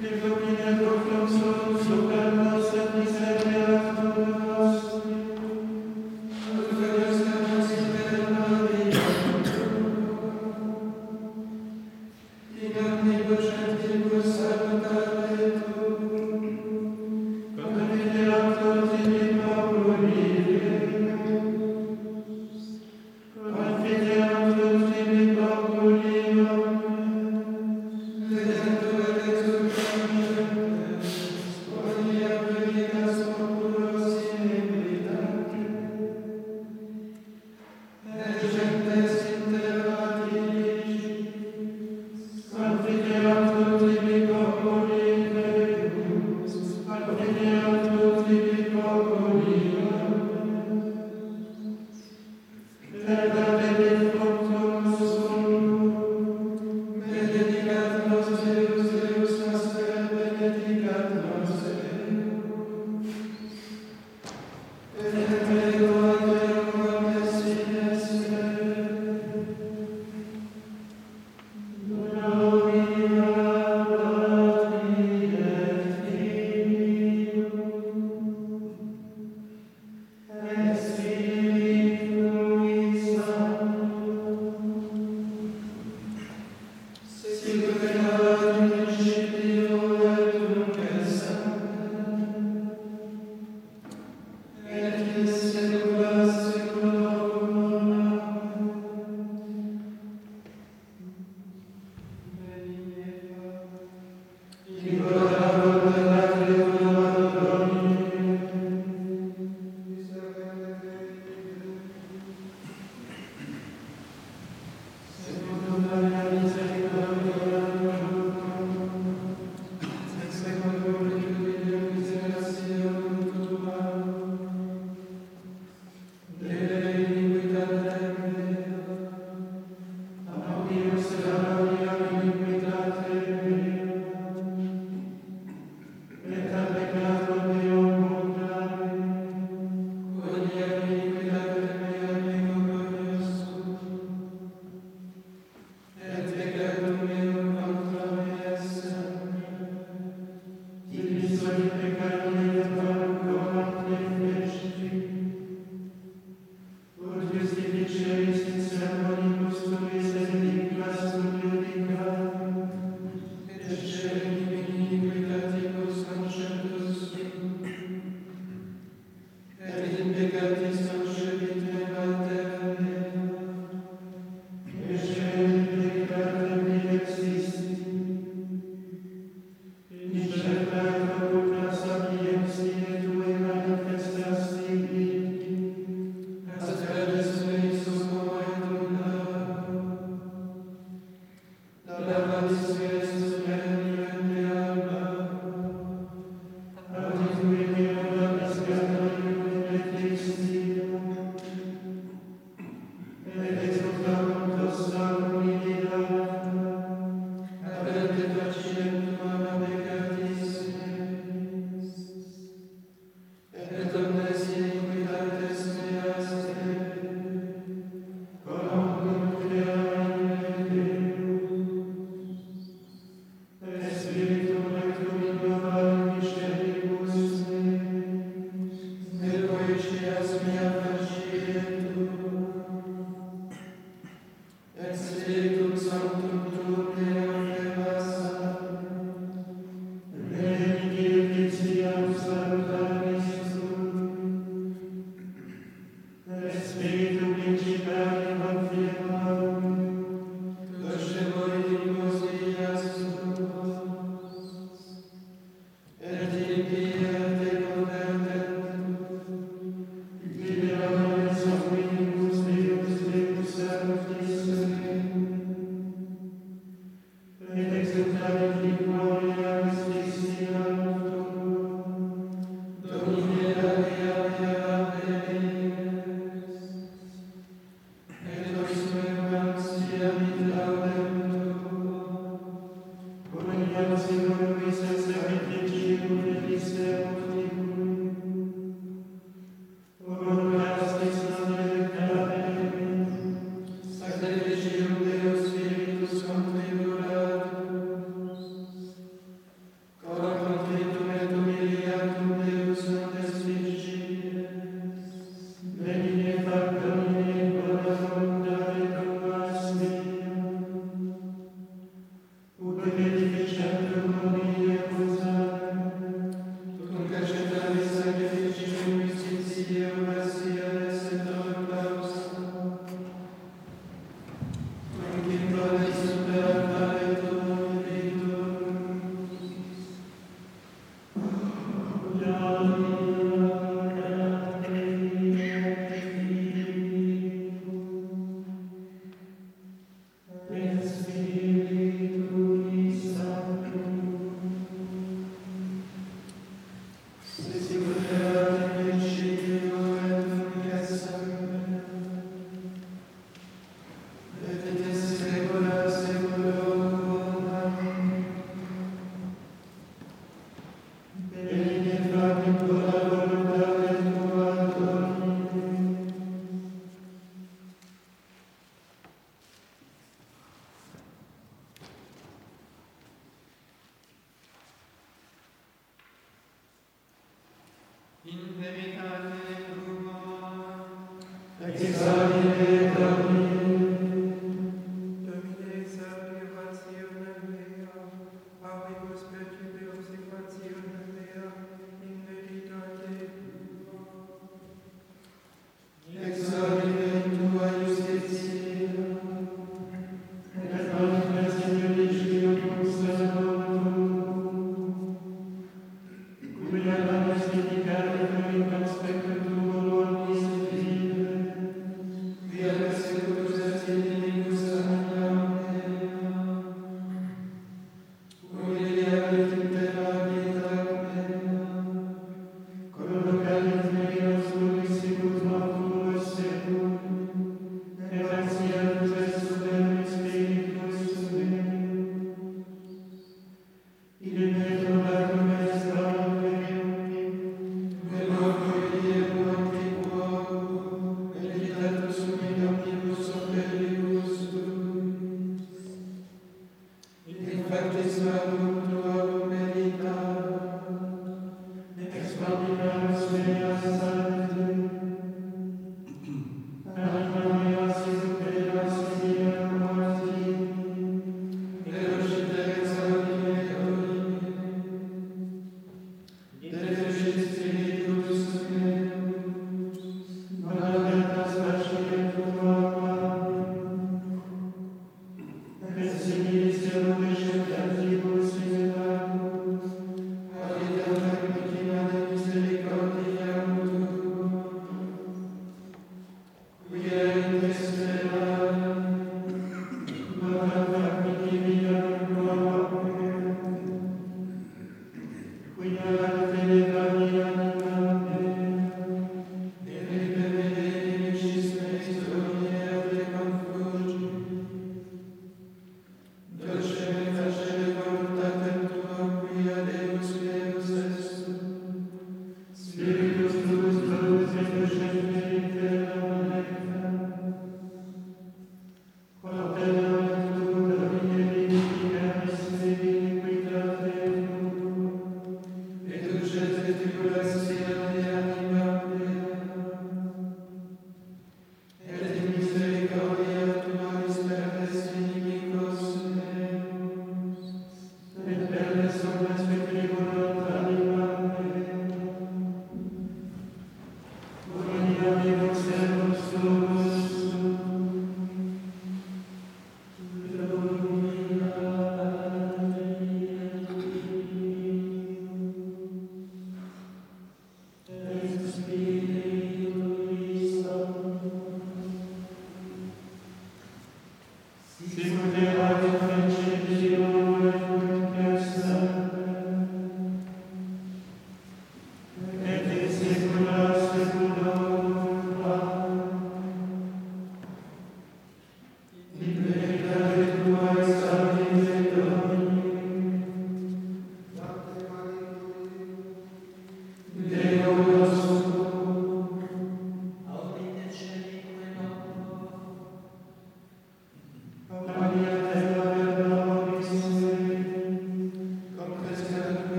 Gloria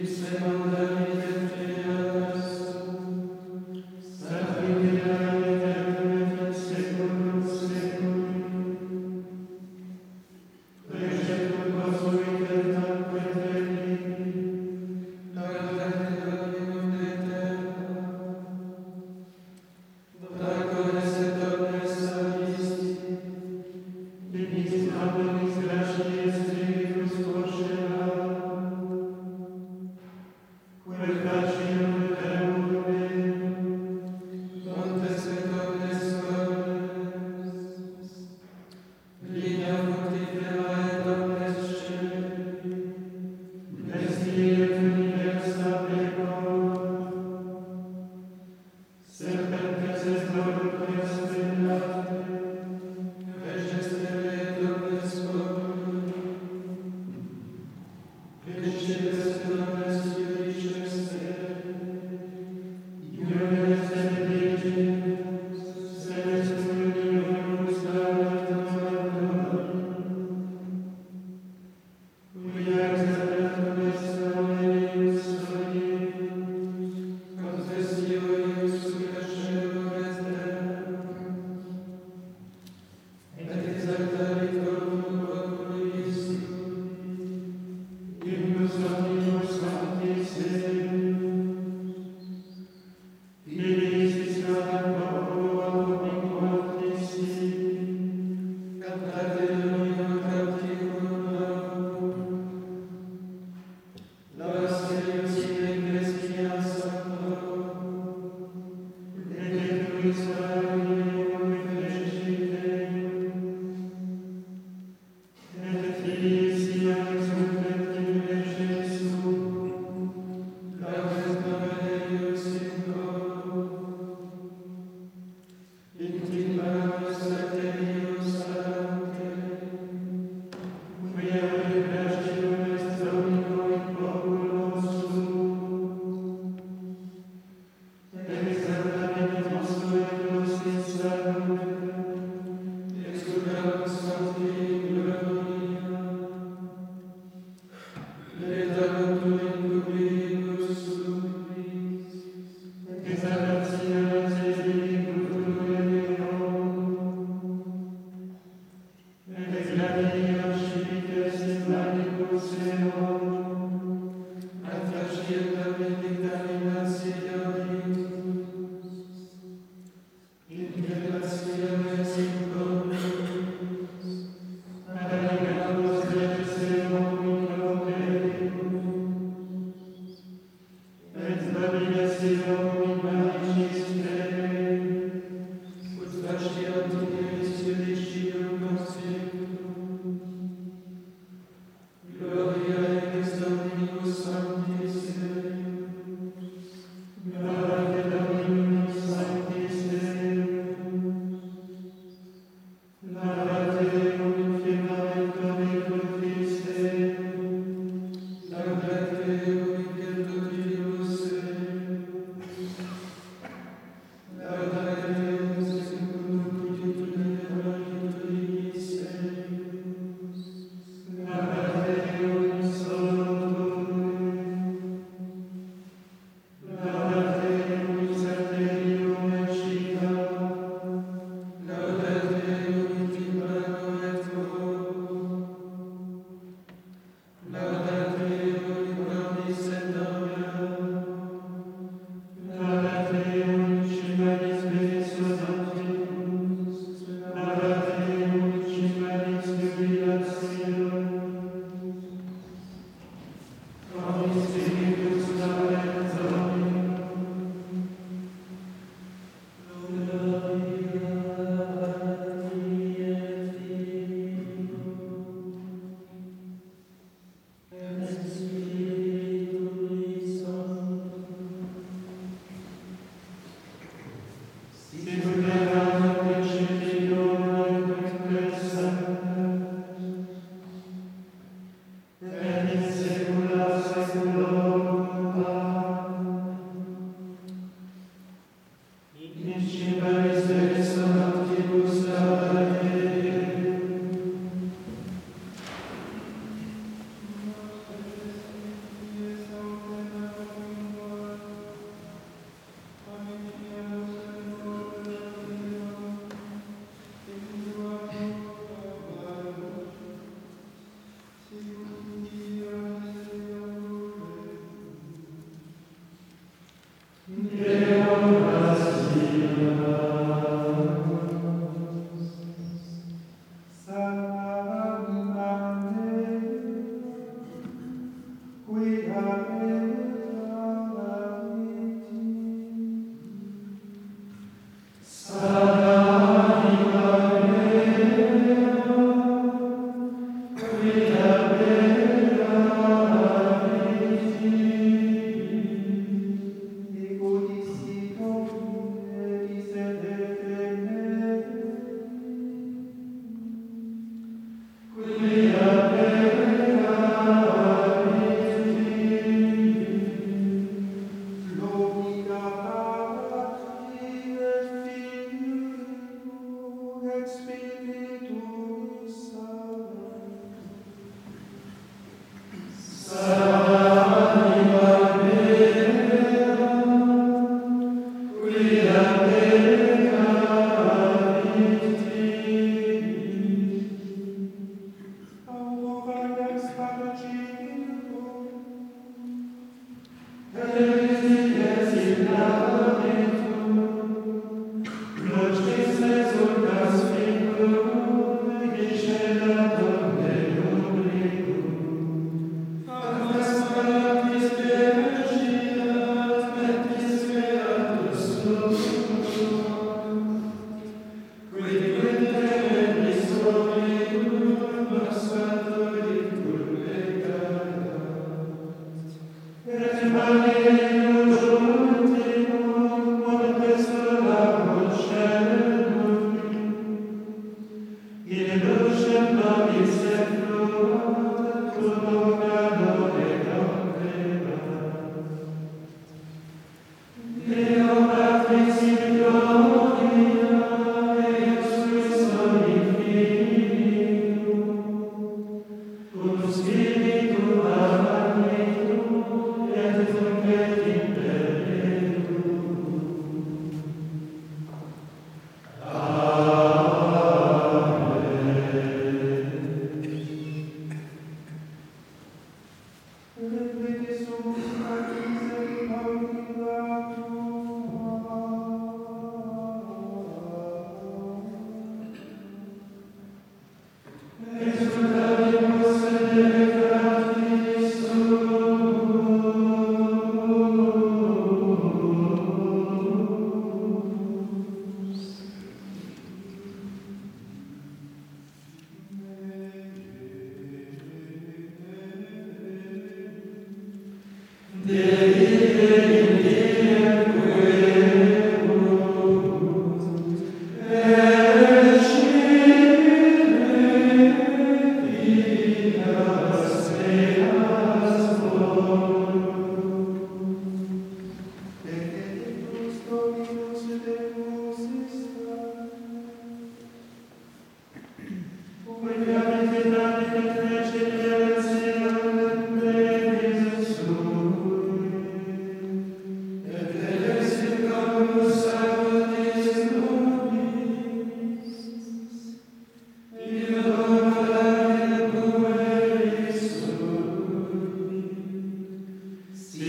His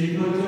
Para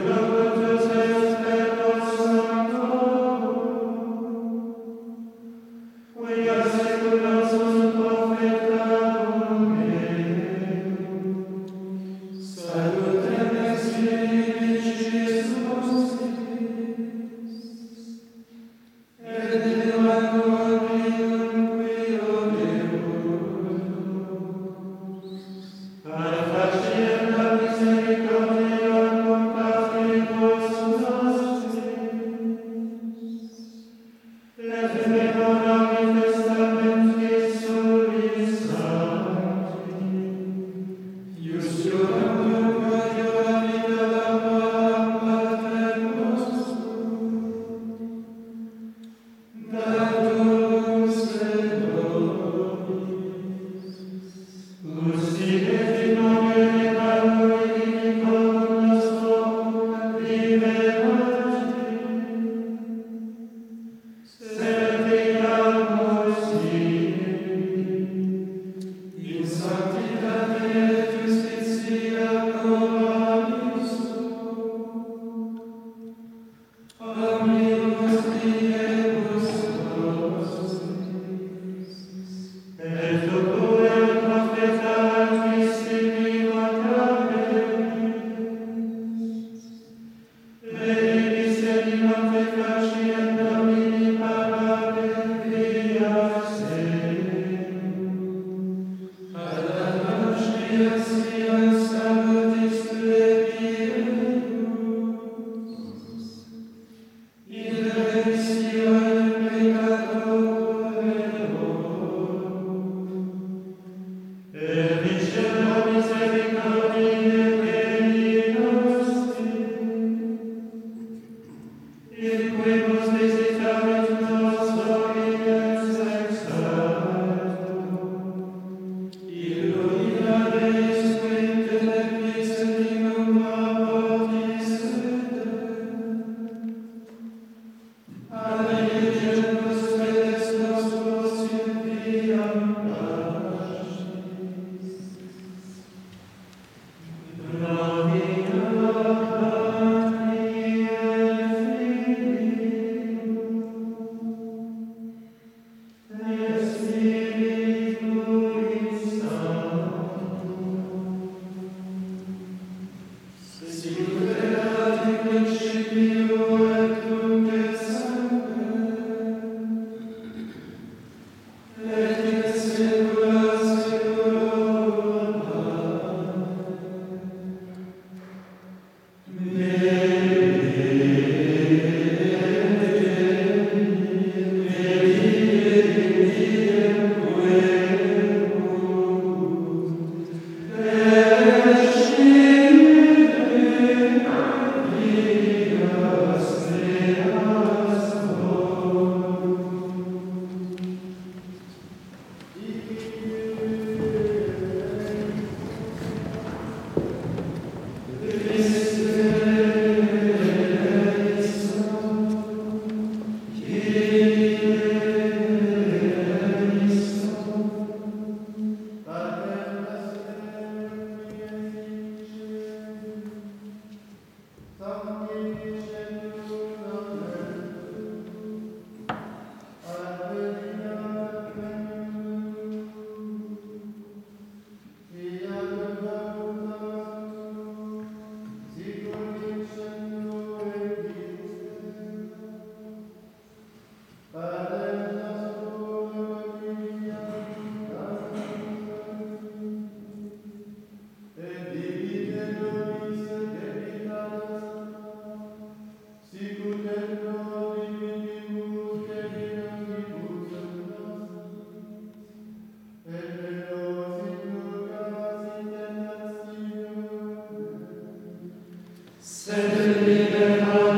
Jan Christus